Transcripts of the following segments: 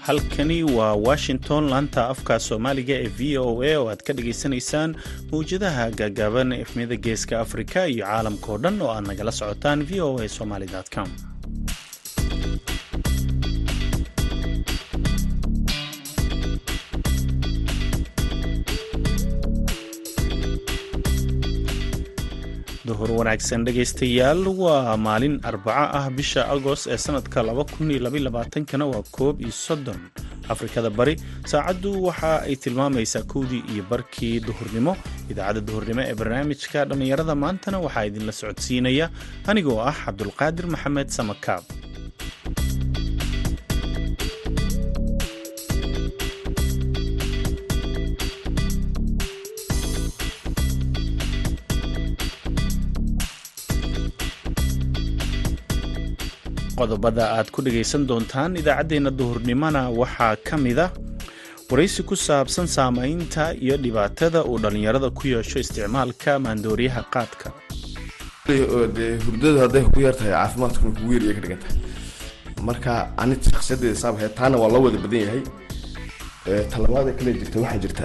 halkani waa washington laanta afka soomaaliga ee v o a oo aad ka dhagaysanaysaan mawjadaha gaagaaban efmiyada geeska afrika iyo caalamka oo dhan oo aad nagala socotaan v o a somaly com. Duhur wanaagsan dhegaystayaal. Waa maalin arbaco ah bisha agost ee sanadka kana waa koob iyo soddon afrikada bari. Saacaddu waxa ay tilmaamaysaa kowdii iyo barkii duhurnimo. Idaacadda duhurnimo ee barnaamijka dhallinyarada maantana waxaa idinla socodsiinaya. Anigoo ah cabdulqaadir maxamed samakaab qodobada aad ku dhegaysan doontaan idaacaddeenna duhurnimona waxaa ka mida waraysi ku saabsan saamaynta iyo dhibaatada uu dhallinyarada ku yeesho isticmaalka maandooriyaha qaadka. Dee hurdadu hadday ku yar tahay caafimaadkuna kugu yar ka dhigan tahay. Marka ani shaksiyadeeda saabhe taana waa loo wada badan yahay. Talabaada kale jirta waxaa jirta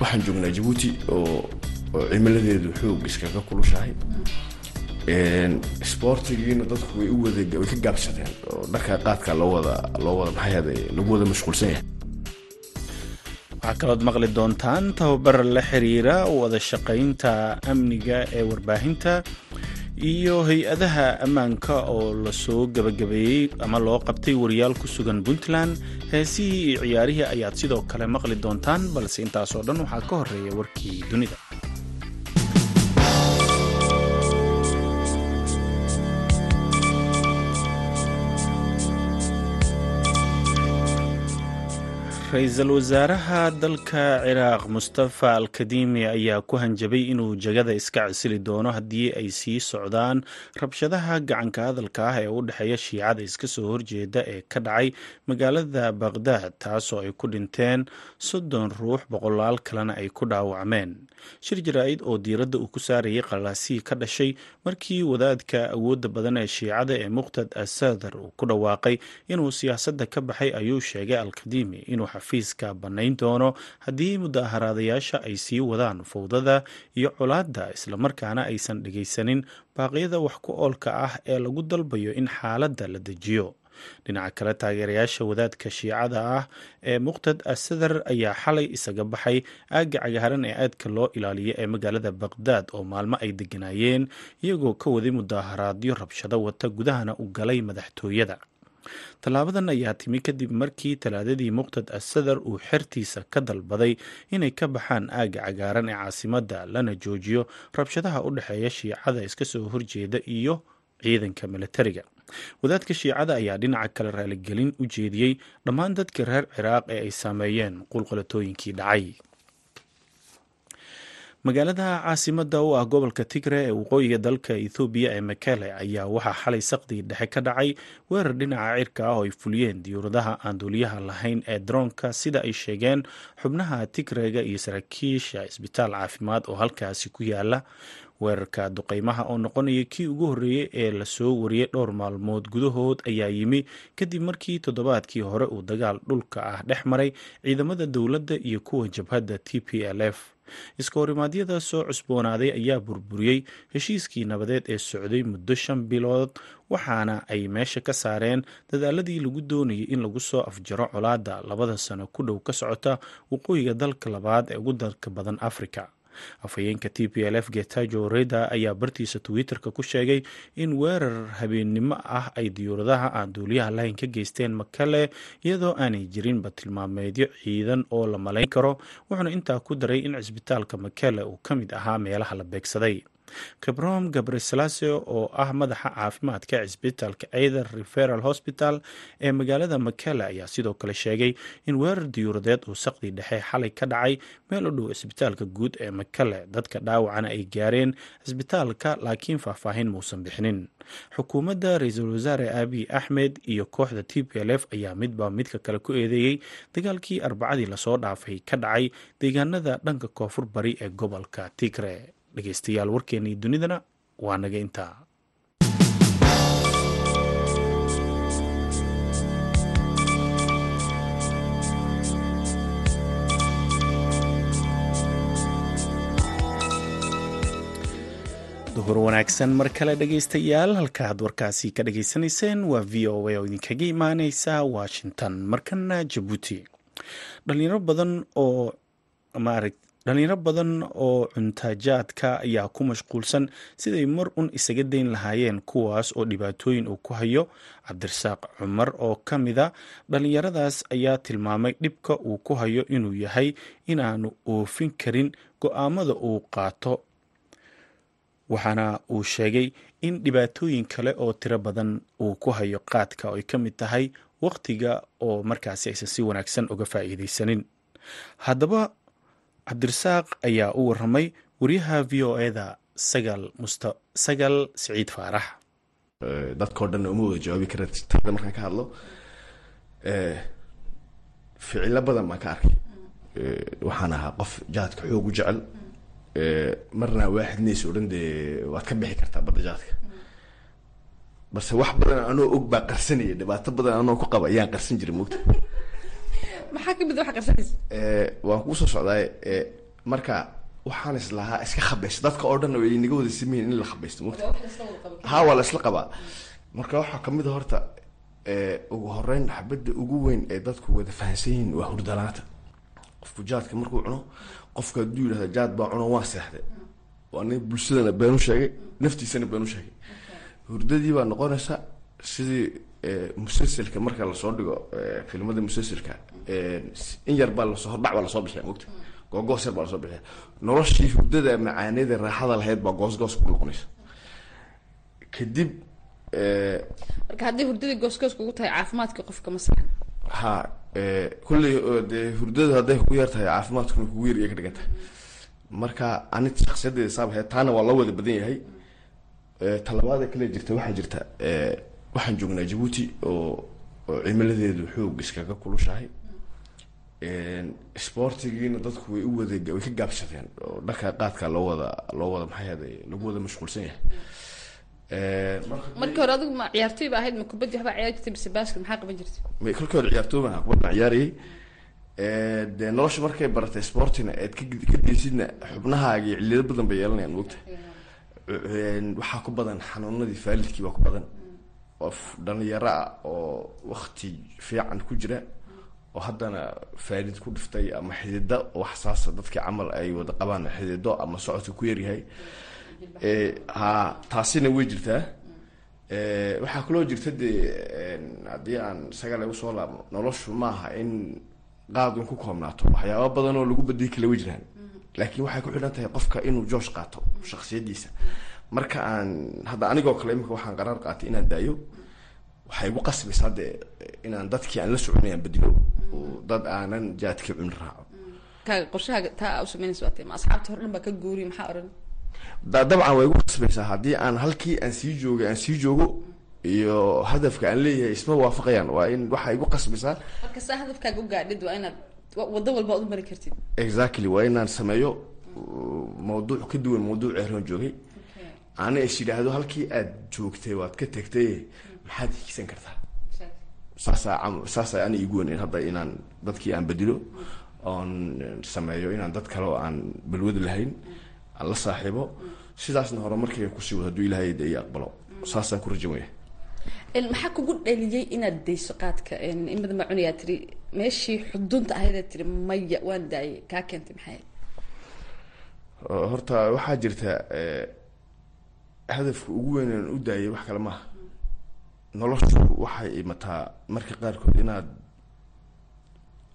waxaan joognaa jabuuti oo cimiladeedu xoog iskaga kulushahay sportigiina dadku way u wada way ka gaabsadeen oo dharka qaadka loo wada loo wada maxay lagu wada mashquulsan yahay waxaa kalood maqli doontaan tababar la xiriira wada shaqaynta amniga ee warbaahinta iyo hay'adaha ammaanka oo la soo gabagabeeyey ama loo qabtay wariyaal ku sugan puntland heesihii iyo ciyaarihii ayaad sidoo kale maqli doontaan balse intaasoo dhan waxaa ka horreeya warkii dunida ra'iisul wasaaraha dalka ciraaq mustafa al kadimi ayaa ku hanjabay inuu jagada iska casili doono haddii ay sii socdaan rabshadaha gacanka hadalka ah ee u dhexeeya shiicada iska soo horjeeda ee ka dhacay magaalada baqhdaad taasoo ay ku dhinteen soddon ruux boqolaal kalena ay ku dhaawacmeen shir jaraa-id oo diiradda uu ku saarayay qalaasihii ka dhashay markii wadaadka awoodda badan ee shiicada ee muqhtad asadar uu ku dhawaaqay inuu siyaasadda ka baxay ayuu sheegay alkadimi inuu xafiiska bannayn doono haddii mudaharaadayaasha ay sii wadaan fowdada iyo colaadda islamarkaana aysan dhegaysanin baaqyada wax ku oolka ah ee lagu dalbayo in xaaladda la dejiyo dhinaca kale taageerayaasha wadaadka shiicada ah ee muqhtad asadar ayaa xalay isaga baxay aagga cagaaran ee aadka loo ilaaliyo ee magaalada baqhdaad oo maalmo ay deganaayeen iyagoo ka waday mudaharaadyo rabshado wata gudahana u galay madaxtooyada. Tallaabadan ayaa timi kadib markii talaadadii muqhtad asadar uu xertiisa ka dalbaday inay ka baxaan aagga cagaaran ee caasimadda lana joojiyo rabshadaha u dhexeeya shiicada iska soo horjeeda iyo ciidanka militariga wadaadka shiicada ayaa dhinaca kale raaligelin u jeediyey dhammaan dadka reer ciraaq ee ay saameeyeen qulqulatooyinkii dhacay. Magaalada caasimada u ah gobolka tigre ee waqooyiga dalka ethoobiya ee makele ayaa waxaa xalay saqdii dhexe ka dhacay weerar dhinaca cirka ah oo ay fuliyeen diyuuradaha aan duuliyaha lahayn ee daroonka sida ay sheegeen xubnaha tigrega iyo saraakiisha isbitaal caafimaad oo halkaasi ku yaalla weerarka duqeymaha oo noqonaya kii ugu horreeyey ee la soo wariyey dhowr maalmood gudahood ayaa yimi kadib markii toddobaadkii hore uu dagaal dhulka ah dhex maray ciidamada dowladda iyo kuwa jabhadda t p l f. Iska horimaadyada soo cusboonaaday ayaa burburiyey heshiiskii nabadeed ee socday muddo shan bilood waxaana ay meesha ka saareen dadaaladii lagu doonayay in lagu soo afjaro colaadda labada sano ku dhow ka socota waqooyiga dalka labaad ee ugu dalka badan afrika afhayeenka t p l f getajo reda ayaa bartiisa twitter-ka ku sheegay in weerar habeennimo ah ay diyuuradaha aan duuliyaha lahayn ka geysteen makale iyadoo aanay jirinba tilmaameedyo ciidan oo la malayn karo wuxuuna intaa ku daray in cisbitaalka makele uu ka mid ahaa meelaha la beegsaday kabrom gabreselase oo ah madaxa caafimaadka cisbitaalka either referal hospital ee magaalada makele ayaa sidoo kale sheegay in weerar diyuuradeed uu saqdii dhexe xalay ka dhacay meel u dhow cisbitaalka guud ee makele dadka dhaawacana ay gaareen cisbitaalka laakiin faahfaahin muusan bixinin. Xukuumadda ra'iisul wasaare abiy axmed iyo kooxda t p l f ayaa midba midka kale ku eedeeyey dagaalkii arbacadii la soo dhaafay ka dhacay deegaanada dhanka koonfur bari ee gobolka tigre dhegeystayaal warkeennii dunidana waa naga intaa. Duhur wanaagsan mar kale dhegeystayaal halkaaad warkaasi ka dhageysanayseen waa v o a oo idinkaga imaaneysa washington. Markana jabuuti dhalinyaro badan oo maarag dhalinyaro badan oo cuntaajaadka ayaa ku mashquulsan siday mar un isaga dayn lahaayeen kuwaas oo dhibaatooyin uu ku hayo cabdirasaaq cumar oo ka mida dhalinyaradaas ayaa tilmaamay dhibka uu ku hayo inuu yahay inaanu oofin karin go'aamada uu qaato. Waxaana uu sheegay in dhibaatooyin kale oo tiro badan uu ku hayo qaadka oo ay ka mid tahay wakhtiga oo markaasi aysan si wanaagsan uga faa'iidaysanin. Haddaba cabdirasaaq ayaa u waramay wariyaha v o sagal musta sagal siciid faarax. Dadkao dhan uma wada jawaabi kara tada markaan ka hadlo. Ficilo badan baan ka arkay. Waxaan ahaa qof jaadka xoog u jecel. Marna waaxidnays odhan dee waad ka bixi kartaa badda jaadka. Balse wax badan anoo og baa qarsanaya dhibaato badan anoo ku qaba ayaan qarsan jiray mogta maxaa ka mid waxa qarsanaysa waan kuu soo socdaay marka waxaan is lahaa iska khabayso dadka oo dhan way naga wada sameyn in la khabaysto mogta ha waa la isla qabaa. Marka waxaa ka mid a horta ugu horeyn xabadda ugu weyn ee dadku wada fahansan yihiin waa hurdalaanta. Qofku jaadka markuu cuno qofka hadduu yidhahda jaad baa cuno waa seexday. Waa nin bulshadana beenu sheegay naftiisana beenu sheegay. Hurdadii baa noqonaysa sidii musalselka marka la soo dhigo filmada musalselka in yar baa la soo hordhac baa la soo bixiya mogta googoos yar baa la soo bixiya noloshii hurdada macaaneeda raaxada lahayd baa goosgoos ku noqonaysa. Kadib marka haddii hurdadii goosgoos kugu tahay caafimaadka qofka ma saxan. Ha kulley dee hurdada hadday kugu yar tahay caafimaadkuna kugu yar iya ka dhigan tahay marka ani shaksiyadeeda saabahe taana waa loo wada badan yahay. Talabaada kale jirta waxaa jirta waxaan joognaa jabuuti oo oo cimiladeedu xoog iskaga kulushahay sportigiina dadku way u wada way ka gaabsadeen. Oo dhanka qaadka loo wada loo wada maxay ahday lagu wada mashquulsan yahay. Markii hore adigu ma ciyaartoy ba ahayd ma kubaddi waxbaa ciyaari jirtay mise baaskil maxaa qaban jirtay? Kolkii hore ciyaartooy baan kubad baan ciyaarayay dee nolosha markay baratay sportina eed ka ka daysidna xubnahaagi cillado badan bay yeelanayaan mogta waxaa ku badan xanuunadii faalidkii baa ku badan. Qof dhalinyaro ah oo wakti fiican ku jira oo haddana faalid ku dhiftay ama xidida oo xasaasa dadkii camal ay wada qabaan xidido ama socodka ku yaryahay. Ha taasina way jirtaa. Waxaa kaloo jirta dee haddii aan isaga lagu soo laabno noloshu maaha in qaadun ku koobnaato. Waxyaaba badan oo lagu badii kala way jiraan. Laakiin waxay ku xidhan tahay qofka inuu joosh qaato shaksiyadiisa marka aan hadda anigoo kale imika waxaan qaraar qaatay inaan daayo. Waxay igu qasbaysaa dee inaan dadkii aan la soconay aan bedilo dad aanan jaadka cuni raaco. Dabcan way igu qasbaysaa haddii aan halkii aan sii joogay aan sii joogo iyo hadafka aan leeyahay isma waafaqayaan waa in waxay igu qasbaysaa exactly waa inaan sameeyo mawduuc ka duwan mawduuc eeroon joogay. Ana is yidhaahdo halkii aad joogtay waad ka tegtay maxaad higsan kartaa saasaa cam saasaa ana igu wanayn hadda inaan dadkii aan bedilo oon sameeyo inaan dad kale oo aan balwadi lahayn aan la saaxiibo. Sidaasna hore markayga ku sii wado hadduu ilaahay de iyo aqbalo. Saasaan ku rajamaya maxaa kugu dhaliyey inaad dayso qaadka? In badan baa cunayaa tiri meeshii xudunta ahaydee tiri maya waan daayay kaa keentay maxay? Horta waxaa jirta hadafka ugu weyn aan u daayay wax kale maaha noloshu waxay imataa marka qaarkood inaad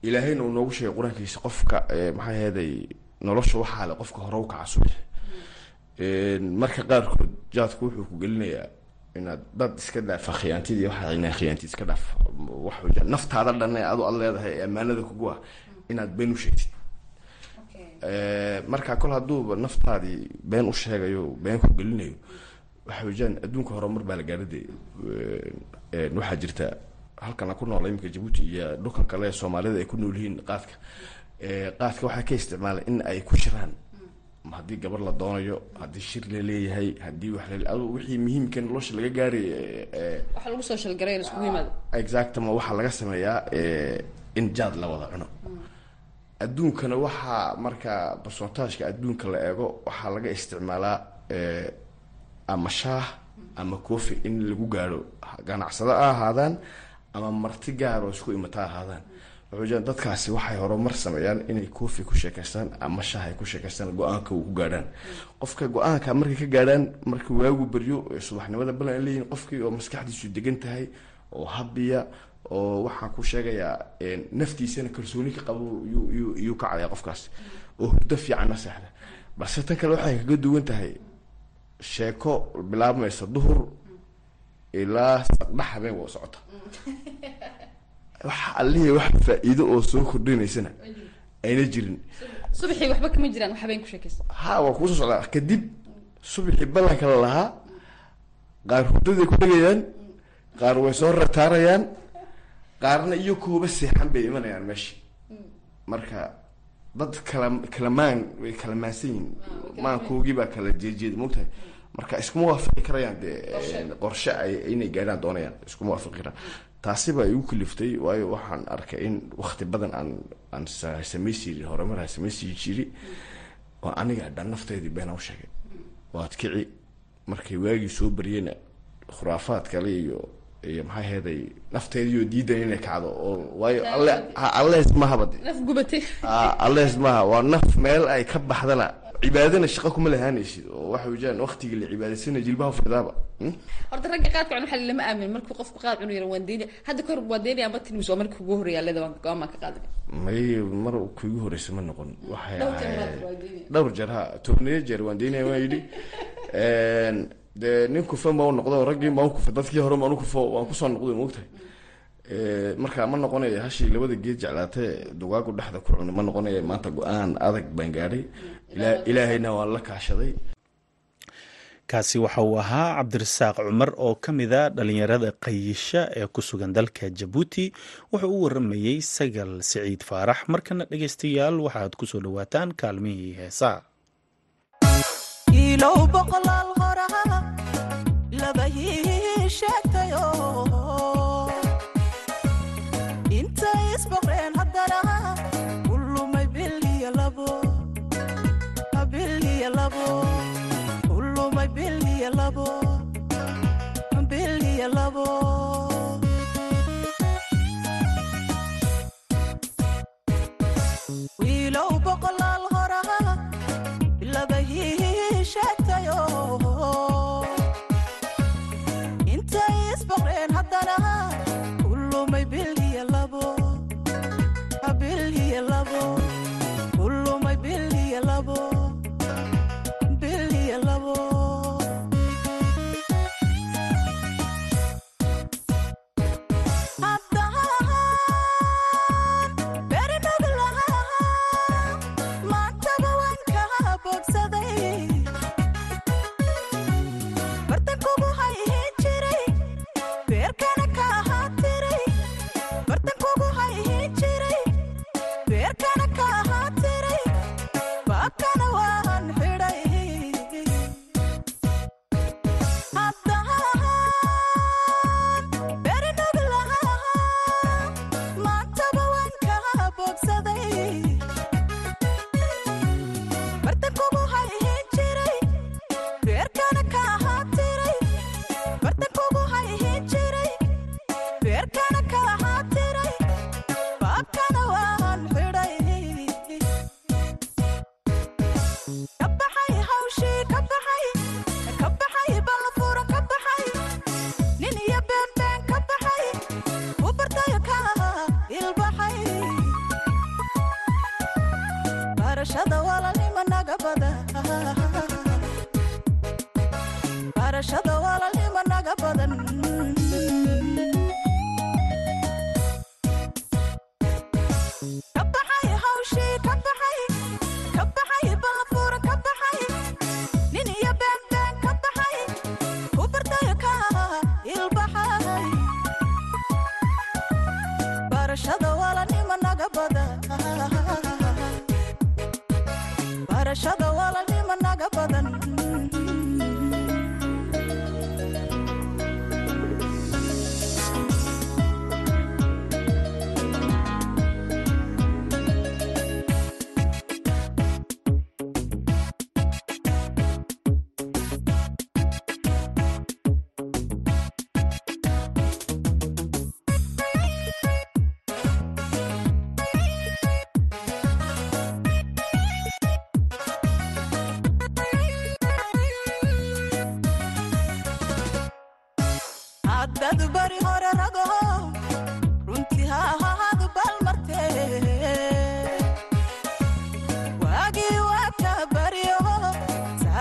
ilaahayna uu noogu sheegay qur'aankiisa qofka maxaa heeday nolosha waxaa le qofka hore u kaca subax marka qaarkood jaadku wuxuu ku gelinayaa inaad dad iska dhaafa khiyaantidii inaa khiyaantid iska dhaaf wax naftaada dhan ee adu ad leedahay ee ammaanada kugu ah inaad been u sheegtid. Marka kol hadduuba naftaadii been u sheegayo been ku gelinayo waxa weeyaan adduunka horumar baa la gaara dee waxaa jirta halkan aan ku noolay iminka jabuuti iyo dhulkan kale soomaalida ay ku nool yihiin qaadka qaadka waxaa ka isticmaalay in ay ku shiraan. Haddii gabar la doonayo haddii shir la leeyahay haddii adu wixii muhiimka nolosha laga gaaray exactama waxaa laga sameeyaa in jaad la wada cuno. Adduunkana waxaa marka barsontaajka adduunka la eego waxaa laga isticmaalaa ama shaah ama cofi in lagu gaaro ganacsado ha ahaadaan ama marti gaaroo isku imata ahaadaan dadkaasi waxay horumar sameeyaan inay cofi ku sheekaystaan ama shaah ay ku sheekaystaan go'aanka uu ku gaadhaan. Qofka go'aanka markay ka gaadhaan marka waagu baryo subaxnimada balan leeyihiin qofkii oo maskaxdiisu degan tahay oo habiya oo waxaa ku sheegayaa naftiisana kalsooni ka qabo yuu kacaya qofkaas. Oo hurdo fiicanna seexda. Balse tan kale waxay kaga duwan tahay sheeko bilaabmaysa duhur ilaa saqdhax habeen waa socota. Waxa allihii wax faa-iido oo soo kordhinaysana ayna jirin. Subaxii waxba kama jiraan wax habeen ku sheekaysa ha waa kuusoo socdaa. Kadib subaxii ballanka la lahaa qaar hurdaday ku dhegayaan qaar way soo rataarayaan qaarna iyo kooba seexan bay imanayaan meesha marka dad kala kala maan way kala maansan yihiin maankoogii baa kala jeejeeda mogtahay marka iskuma waafaqi karayaan dee qorshe. ay inay gaadhaan doonayaan iskuma waafaqi karaan. Taasi baa igu kaliftay waayo waxaan arkay in wakti badan aan aan samaysi jiri horumar aan samaysi jiri oo aniga dhan nafteydii been u sheegay waad kici markay waagii soo bariyena khuraafaad kale iyo iyo maxay heeday nafteediioo diidan inay kacdo oo waayo alle allees mahaba de naf gubatay allees maha waa naf meel ay ka baxdana cibaadana shaqo kuma lahaanaysid oo waxa weyaan waktigii la cibaadaysana jilbaha fidaaba. Horta ragga qaadka cun waxa lama aamin markuu qofku qaad cunu yara waan deyni hadda kahor waan deynaya ma tilmis waa markii kugu horreeya leeda waan baan ka qaaday may mar kuigu horeysa ma noqon. Waxay ahayd dhowr jeer ha tobniyo jeer waan deynaya waan yidhi dee nin kufan baa u noqdo raggii baan kufa dadkii hore baan u kufo waan ku soo noqday moogtahay marka ma noqonaya hashii labada geed jeclaatee dugaagu dhexda ku cuni ma noqonaya maanta go'aan adag baan gaadhay. Ilaa- ilaahayna waan la kaashaday. Kaasi waxa uu ahaa cabdirasaaq cumar oo ka mida dhalinyarada qayisha ee ku sugan dalka jabuuti. Wuxuu u waramayey sagal siciid faarax. Markana dhegeystayaal waxaad ku soo dhawaataan kaalmihii heesaa laba ii sheegtayo intay isboqreen haddana u lumay bil iyo labo. Bil iyo labo. U lumay bil iyo labo. Bil iyo labo. Wiilow boqolaal horaa laba ii sheegtayo barashada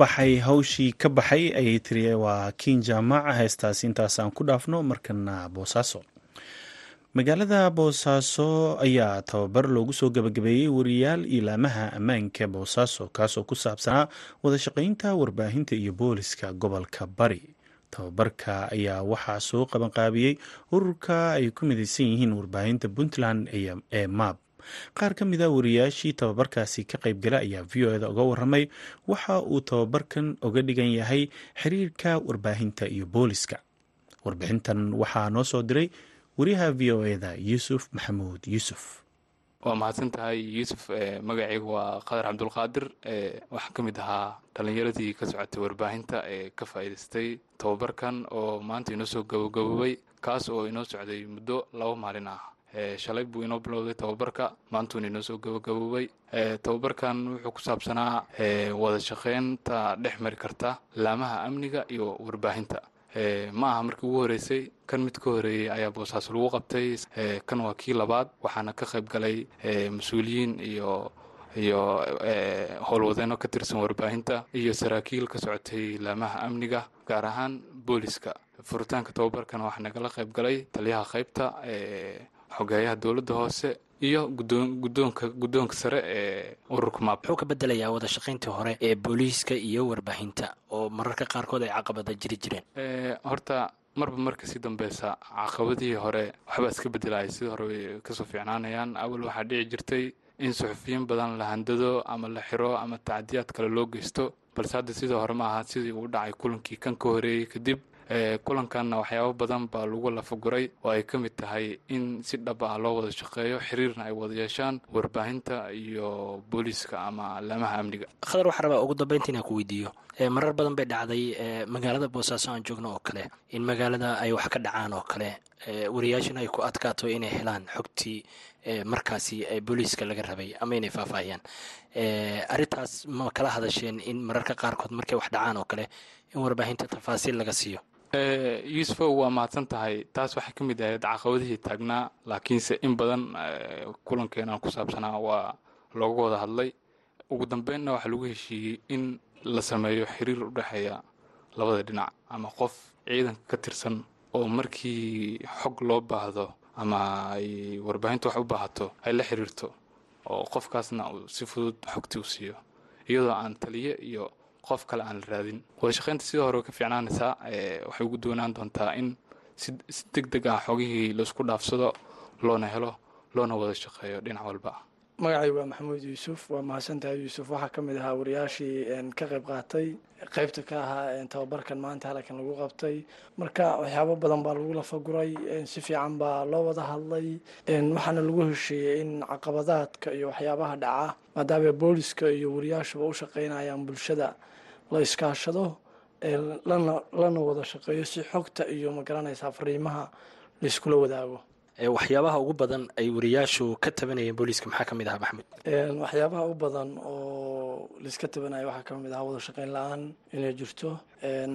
baxay hawshii ka baxay ayay tiri waa kiin jaamaca heestaasi intaasaan ku dhaafno markana boosaaso magaalada boosaaso ayaa tababar loogu soo gabagabeeyey wariyaal ilaamaha ammaanka boosaaso kaasoo ku saabsanaa wadashaqeynta warbaahinta iyo booliska gobolka bari. Tababarka ayaa waxaa soo qabanqaabiyey ururka ay ku midaysan yihiin warbaahinta puntland ee maab qaar ka mid a wariyaashii tababarkaasi ka qaybgala ayaa v o eda uga waramay waxa uu tababarkan oga dhigan yahay xiriirka warbaahinta iyo booliska. Warbixintan waxaa noo soo diray wariyaha v o eda yuusuf maxamuud yuusuf. Waa mahadsan tahay yuusuf magacaygu waa qadar cabdulqaadir waxaan ka mid ahaa dhallinyaradii ka socotay warbaahinta ee ka faa'iidaystay tababarkan oo maanta inoo soo gabagaboobay kaas oo inoo socday muddo laba maalin ah shalay buu inoo bilowday tababarka. Maantuuna inoo soo gabagaboobay. Tababarkan wuxuu ku saabsanaa wada shaqeynta dhex mari karta laamaha amniga iyo warbaahinta. Ma aha markii ugu horeysay kan mid ka horeeyey ayaa boosaaso lagu qabtay. Kan waa kii labaad waxaana ka qayb galay mas'uuliyiin iyo iyo howlwadeenno ka tirsan warbaahinta iyo saraakiil ka socotay laamaha amniga gaar ahaan booliska furitaanka tababarkana waxaa nagala qayb galay taliyaha qaybta xogeeyaha dowladda hoose iyo gudoon gudoonka guddoonka sare ee ururka maab wuxuu ka bedelayaa wada shaqayntii hore ee booliiska iyo warbaahinta oo mararka qaarkood ay caqabada jiri jireen. Ee, horta marba marka sii dambeysa caqabadihii hore waxbaa iska bedelaya sidii hore way ka soo fiicnaanayaan. Awal waxaa dhici jirtay in suxufiyiin badan la handado ama la xiro ama tacdiyaad kale loo geysto balse hadda sidii hore ma aha sidii uu dhacay kulankii kan ka horeeyey kadib kulankanna waxyaabo badan baa lagu lafaguray oo ay ka mid tahay in si dhab ah loo wada shaqeeyo xiriirna ay wada yeeshaan warbaahinta iyo booliiska ama laamaha amniga. Khadar waxaa rabaa ugu dambeynta inaan ku weydiiyo. Marar badan bay dhacday magaalada boosaaso aan joogno oo kale in magaalada ay wax ka dhacaan oo kale. Wariyaashana ay ku adkaato inay helaan xogtii markaasi booliiska laga rabay ama inay faahfaahiyaan. Arrintaas ma kala hadasheen in mararka qaarkood markay wax dhacaan oo kale in warbaahinta tafaasiil laga siiyo Ee, yuusufow waa mahadsan tahay taas waxay ka mid ahayd caqabadihii taagnaa laakiinse in badan ee, kulankeenan ku saabsanaa waa looga wada hadlay. Ugu dambeynna waxaa lagu heshiiyey in la sameeyo xiriir u dhexeeya labada dhinac ama qof ciidanka ka tirsan oo markii xog loo baahdo ama ay warbaahinta wax u baahato ay la xiriirto oo qofkaasna si fudud xogtii u siiyo iyadoo aan taliye iyo qof kale aan la raadin. Wada shaqaynta sidii hore ka fiicnaanaysaa waxay ugu doonaan doontaa in si si deg deg ah xogihii la isku dhaafsado loona helo loona wada shaqeeyo dhinac walba magacay waa maxamuud yuusuf waa mahadsantahay yuusuf. Waxaa ka mid ahaa wariyaashii ka qayb qaatay qeybta ka ahaa tababarkan maanta halkan lagu qabtay. Marka waxyaabo badan baa lagu lafaguray si fiican baa loo wada hadlay. Waxaana lagu heshiiyey in caqabadaadka iyo waxyaabaha dhaca maadaama booliska iyo wariyaashuba u shaqeynayaan bulshada la iskaashado lana lana wada shaqeeyo si xogta iyo ma garanaysaa fariimaha laiskula wadaago waxyaabaha ugu badan ay wariyaashu ka tabanayeen booliiska maxaa ka mid ahaa maxamuud? Een, waxyaabaha u badan oo laiska tabanayo waxaa ka mid ah wada shaqeyn la'aan inay jirto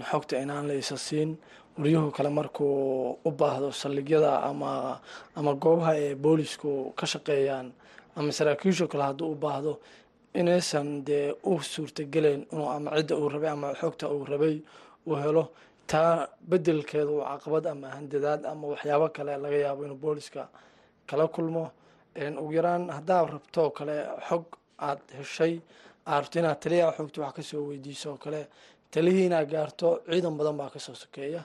xogta inaan la isa siin waryuhu kale markuu u baahdo saldhigyada ama ama goobaha ee boolisku ka shaqeeyaan ama saraakiishu kale hadduu u baahdo inaysan dee u suurtagelayn inuu ama cidda uu rabay ama xogta uu rabay uu helo taa bedelkeeda uu caqabad ama handadaad ama waxyaabo kale laga yaabo inuu booliska kala kulmo. Ugu yaraan haddaad rabto oo kale xog aad heshay aad rabto inaad taliyaha xogta wax ka soo weydiiso oo kale talihii inaad gaarto ciidan badan baa ka soo sokeeya.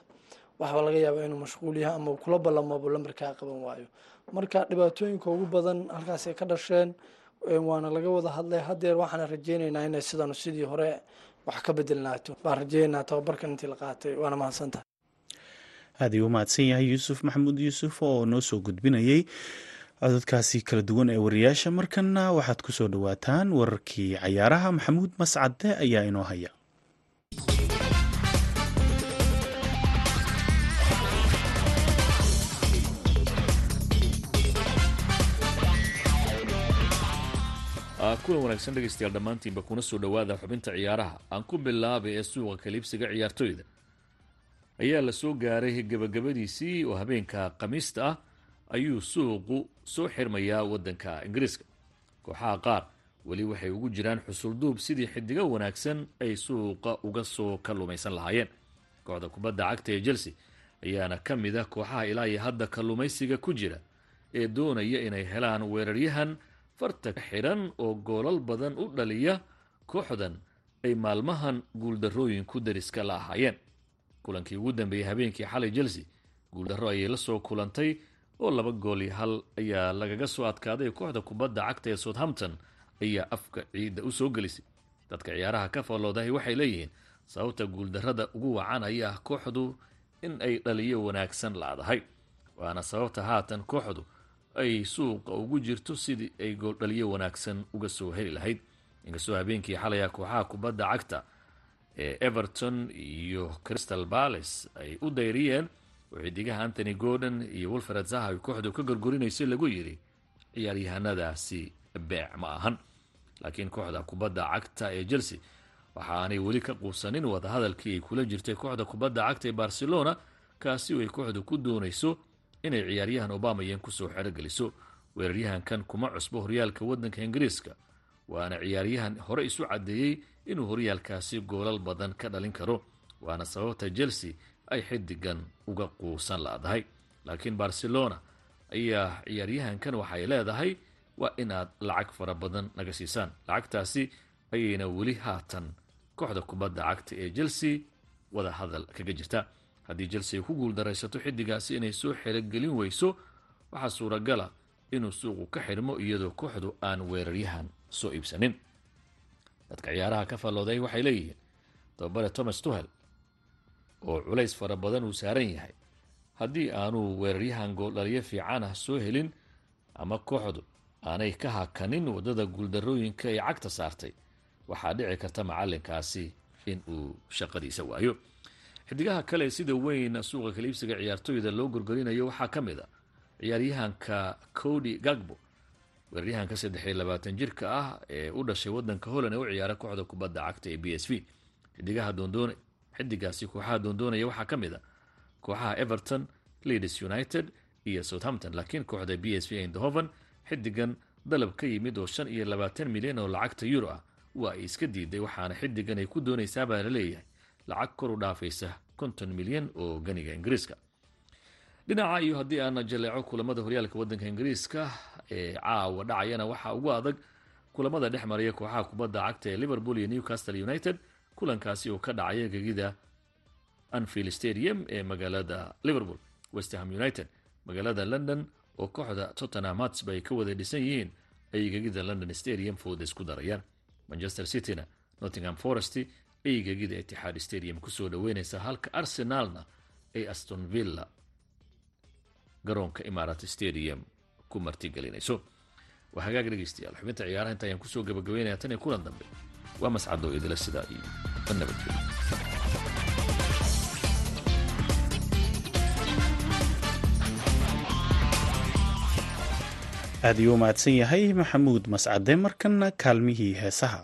Waxaa laga yaabaa inuu mashquul yahay ama kula ballamabo lambarkaa qaban waayo. Marka dhibaatooyinka ugu badan halkaasay ka dhasheen een, waana laga wada hadlay. Haddeer waxaana rajeyneynaa inay sidanu sidii hore wax ka bedelnaato. Baan rajeyneynaa tababarkan intii la qaatay waana mahadsantahay. Aad ayuu u mahadsan yahay yuusuf maxamuud yuusuf oo noo soo gudbinayey codadkaasi kala duwan ee wariyaasha markanna waxaad ku soo dhowaataan wararkii cayaaraha maxamuud mascade ayaa inoo haya kulan wanaagsan dhegaystayaal dhammaantiinba kuna soo dhowaada xubinta ciyaaraha. Aan ku bilaabay ee suuqa kaliibsiga ciyaartoyda. Ayaa la soo gaaray gebagabadiisii oo habeenka khamiista ah. Ayuu suuqu soo xirmayaa waddanka ingiriiska. Kooxaha qaar weli waxay ugu jiraan xusulduub sidii xidigo wanaagsan ay suuqa uga soo kalluumaysan lahaayeen. Kooxda kubadda cagta ee chelsea ayaana ka mid ah kooxaha ilaa iyo hadda kalluumaysiga ku jira ee doonaya inay helaan weeraryahan farta xidhan oo goolal badan u dhaliya kooxdan ay maalmahan guuldarrooyinku dariska la ahaayeen. Kulankii ugu dambeeyey habeenkii xalay chelsea guuldarro ayay la soo kulantay oo laba gool iyo hal ayaa lagaga soo adkaaday. Kooxda kubadda cagta ee southampton ayaa afka ciidda u soo gelisay. Dadka ciyaaraha ka falloodahay waxay leeyihiin sababta guuldarrada ugu wacan ayaa kooxdu in ay dhaliyo wanaagsan laadahay waana sababta haatan kooxdu ay suuqa ugu jirto sidii ay gooldhaliyo wanaagsan uga soo heli lahayd. Inkastoo habeenkii xalaya kooxaha kubadda cagta ee everton iyo crystal palace ay u dayriyeen oo xidigaha anthony gordon iyo wolfred zaha ay kooxdu ka gorgorinaysay lagu yidhi ciyaaryahanadaasi beec ma ahan. Laakiin kooxda kubadda cagta ee chelsea waxa aanay weli ka quusanin wadahadalkii ay kula jirtay kooxda kubadda cagta ee barcelona kaasi ay kooxdu ku doonayso inay ciyaaryahan obamayen ku soo xerogeliso weeraryahankan kuma cusbo horyaalka waddanka ingiriiska waana ciyaaryahan hore isu caddeeyey inuu horyaalkaasi goolal badan ka dhalin karo waana sababta chelsea ay xidigan uga quusan la'dahay. Laakiin barcelona ayaa ciyaaryahankan waxay leedahay waa inaad lacag fara badan naga siisaan. Lacagtaasi ayayna weli haatan kooxda kubadda cagta ee chelsea wada hadal kaga jirta haddii chelsea ku guuldaraysato xidigaasi inay soo xerogelin weyso waxaa suuragala inuu suuqu ka xidhmo iyadoo kooxdu aan weeraryahan soo iibsanin. Dadka ciyaaraha ka fallooday waxay leeyihiin tababare thomas tuhel oo culays fara badan uu saaran yahay. Haddii aanuu weeraryahan gooldhaliyo fiican ah soo helin ama kooxdu aanay ka hakanin waddada guuldarooyinka ay cagta saartay waxaa dhici karta macalinkaasi in uu shaqadiisa waayo xidigaha kale sida weyn suuqa kaliibsiga ciyaartooyda loo gorgorinayo waxaa ka mid a ciyaaryahanka cody gagbo weeraryahanka saddex iyo labaatan jirka ah ee u dhashay wadanka holland ee u ciyaara kooxda kubadda cagta ee b s v. Xidigaasi kooxaha doondoonaya waxaa ka mid a kooxaha everton leeds united iyo southampton laakiin kooxda b s v eindhoven xidigan dalab ka yimid oo shan iyo labaatan milyan oo lacagta euro ah waa iska diiday waxaana xidigan ay ku doonaysaa baa la leeyahay lacag kor u dhaafaysa konton milyan oo ganiga ingiriiska. Dhinaca iyo haddii aana jaleeco kulamada horyaalka wadanka ingiriiska ee caawa dhacayana waxaa ugu adag kulamada dhex maraya kooxaha kubadda cagta ee liverpool iyo newcastle united kulankaasi oo ka dhacaya gegida anfield stadium ee magaalada liverpool westerham united. Magaalada london oo kooxda tottenham hotspur ay ka wada dhisan yihiin ayay gegida london stadium fooda isku darayaan. Manchester cityna nottingham forest ayay gegida etixaad stadium ku soo dhaweynaysa halka arsenalna ay aston villa garoonka imarat stadium ku martigelinayso. Waa hagaag dhegeystayaal xubinta ciyaaraha inta ayaan ku soo gabagabeynaya tan iyo kulan dambe. Waa mascado idila sidaa iyo nabadgelyo aad ayuu u yahay maxamuud mascade markana kaalmihii heesaha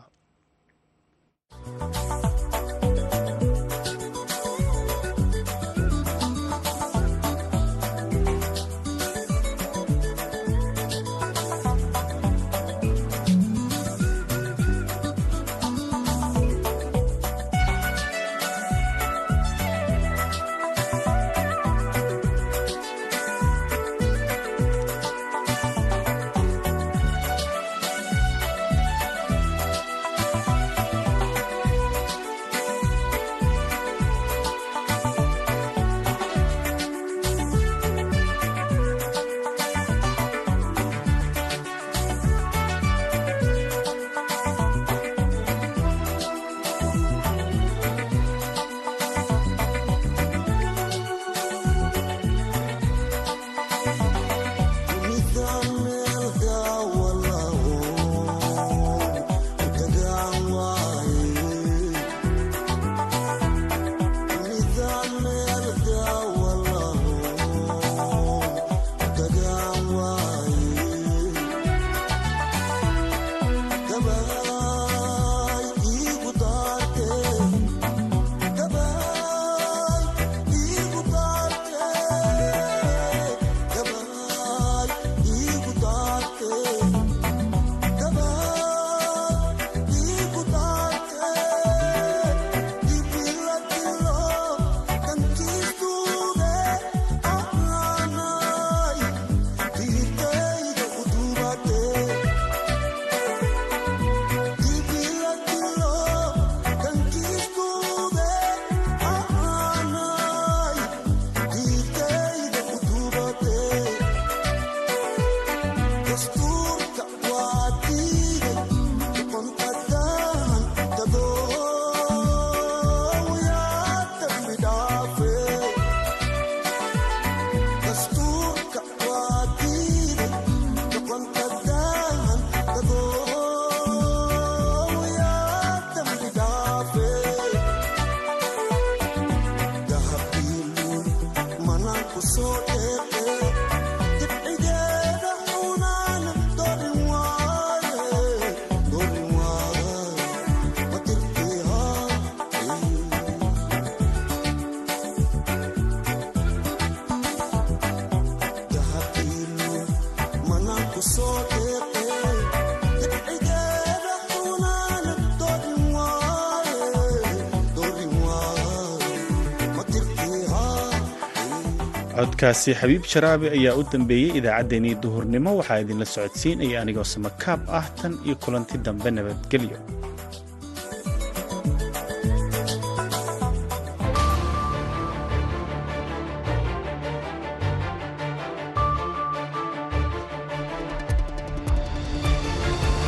codkaasi xabiib sharaabi ayaa u dambeeyey idaacaddeenii duhurnimo. Waxaa idinla socodsiinaya anigoo samakaab ah tan iyo kulanti dambe nabadgelyo